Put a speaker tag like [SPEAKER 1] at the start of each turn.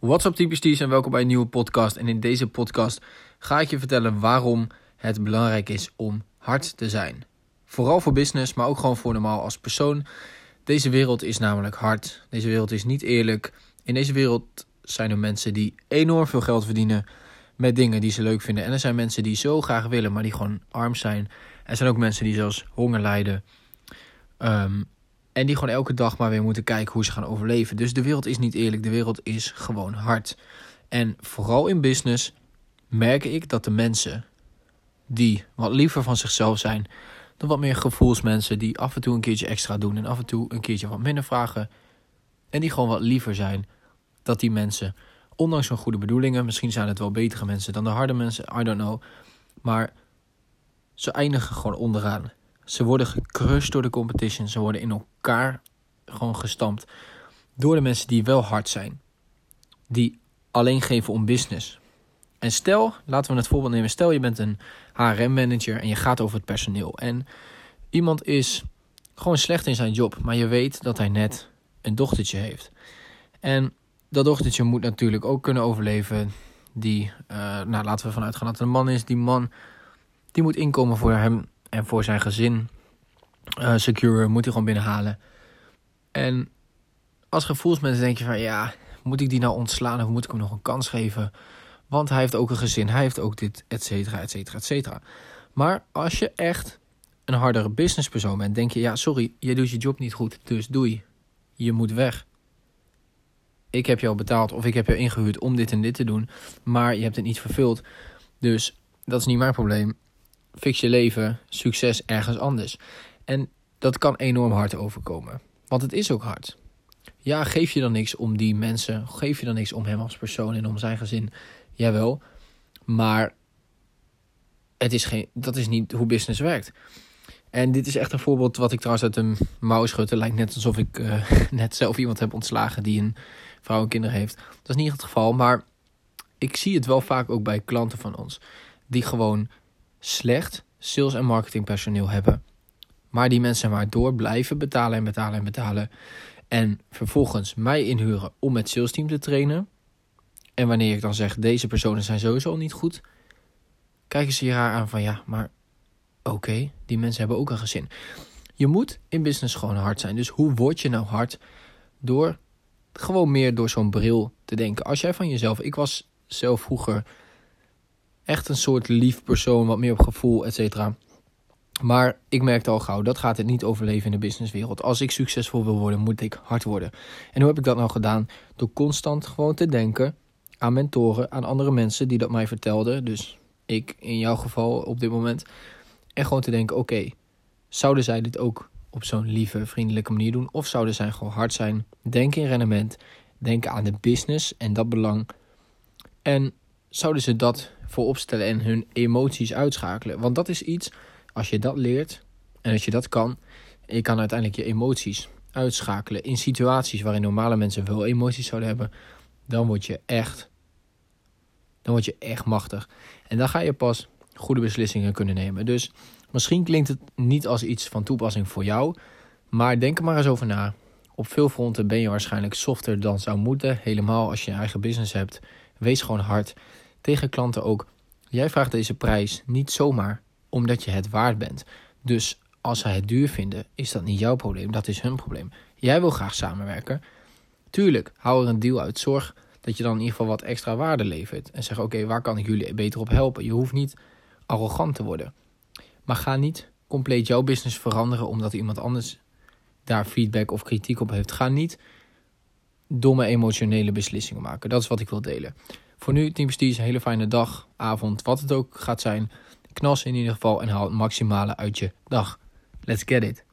[SPEAKER 1] What's up typisties en welkom bij een nieuwe podcast. En in deze podcast ga ik je vertellen waarom het belangrijk is om hard te zijn. Vooral voor business, maar ook gewoon voor normaal als persoon. Deze wereld is namelijk hard. Deze wereld is niet eerlijk. In deze wereld zijn er mensen die enorm veel geld verdienen met dingen die ze leuk vinden. En er zijn mensen die zo graag willen, maar die gewoon arm zijn. Er zijn ook mensen die zelfs honger lijden. Um, en die gewoon elke dag maar weer moeten kijken hoe ze gaan overleven. Dus de wereld is niet eerlijk, de wereld is gewoon hard. En vooral in business merk ik dat de mensen die wat liever van zichzelf zijn, de wat meer gevoelsmensen die af en toe een keertje extra doen en af en toe een keertje wat minder vragen. En die gewoon wat liever zijn, dat die mensen, ondanks hun goede bedoelingen, misschien zijn het wel betere mensen dan de harde mensen, I don't know. Maar ze eindigen gewoon onderaan. Ze worden gecrushed door de competition. Ze worden in elkaar gewoon gestampt. Door de mensen die wel hard zijn. Die alleen geven om business. En stel, laten we het voorbeeld nemen. Stel je bent een HRM-manager en je gaat over het personeel. En iemand is gewoon slecht in zijn job. Maar je weet dat hij net een dochtertje heeft. En dat dochtertje moet natuurlijk ook kunnen overleven. Die, uh, nou laten we vanuit gaan dat het een man is. Die man, die moet inkomen voor hem en voor zijn gezin uh, secure moet hij gewoon binnenhalen. En als gevoelsmensen denk je van ja, moet ik die nou ontslaan of moet ik hem nog een kans geven? Want hij heeft ook een gezin, hij heeft ook dit, et cetera, et cetera, et cetera. Maar als je echt een hardere businesspersoon bent, denk je ja, sorry, je doet je job niet goed, dus doei. Je moet weg. Ik heb jou betaald of ik heb jou ingehuurd om dit en dit te doen, maar je hebt het niet vervuld. Dus dat is niet mijn probleem fix je leven, succes ergens anders. En dat kan enorm hard overkomen. Want het is ook hard. Ja, geef je dan niks om die mensen, geef je dan niks om hem als persoon en om zijn gezin. Jawel, maar het is geen, dat is niet hoe business werkt. En dit is echt een voorbeeld wat ik trouwens uit een mouw schutte. Lijkt net alsof ik uh, net zelf iemand heb ontslagen die een vrouw en kinderen heeft. Dat is niet het geval, maar ik zie het wel vaak ook bij klanten van ons. Die gewoon slecht sales- en marketingpersoneel hebben. Maar die mensen maar door blijven betalen en betalen en betalen. En vervolgens mij inhuren om het salesteam te trainen. En wanneer ik dan zeg, deze personen zijn sowieso niet goed. Kijken ze je raar aan van ja, maar oké, die mensen hebben ook een gezin. Je moet in business gewoon hard zijn. Dus hoe word je nou hard? Door gewoon meer door zo'n bril te denken. Als jij van jezelf, ik was zelf vroeger echt een soort lief persoon, wat meer op gevoel, et cetera. Maar ik merkte al gauw, dat gaat het niet overleven in de businesswereld. Als ik succesvol wil worden, moet ik hard worden. En hoe heb ik dat nou gedaan? Door constant gewoon te denken aan mentoren, aan andere mensen die dat mij vertelden. Dus ik in jouw geval op dit moment. En gewoon te denken, oké, zouden zij dit ook op zo'n lieve, vriendelijke manier doen? Of zouden zij gewoon hard zijn? Denken in rendement, denken aan de business en dat belang. En zouden ze dat voor opstellen en hun emoties uitschakelen. Want dat is iets, als je dat leert en als je dat kan, je kan uiteindelijk je emoties uitschakelen in situaties waarin normale mensen wel emoties zouden hebben, dan word je echt, dan word je echt machtig. En dan ga je pas goede beslissingen kunnen nemen. Dus misschien klinkt het niet als iets van toepassing voor jou, maar denk er maar eens over na. Op veel fronten ben je waarschijnlijk softer dan zou moeten, helemaal als je je eigen business hebt. Wees gewoon hard tegen klanten ook. Jij vraagt deze prijs niet zomaar omdat je het waard bent. Dus als zij het duur vinden, is dat niet jouw probleem, dat is hun probleem. Jij wil graag samenwerken. Tuurlijk, hou er een deal uit. Zorg dat je dan in ieder geval wat extra waarde levert. En zeg: Oké, waar kan ik jullie beter op helpen? Je hoeft niet arrogant te worden. Maar ga niet compleet jouw business veranderen omdat iemand anders daar feedback of kritiek op heeft. Ga niet domme emotionele beslissingen maken. Dat is wat ik wil delen. Voor nu, Team Prestige, een hele fijne dag, avond, wat het ook gaat zijn. Knas in ieder geval en haal het maximale uit je dag. Let's get it.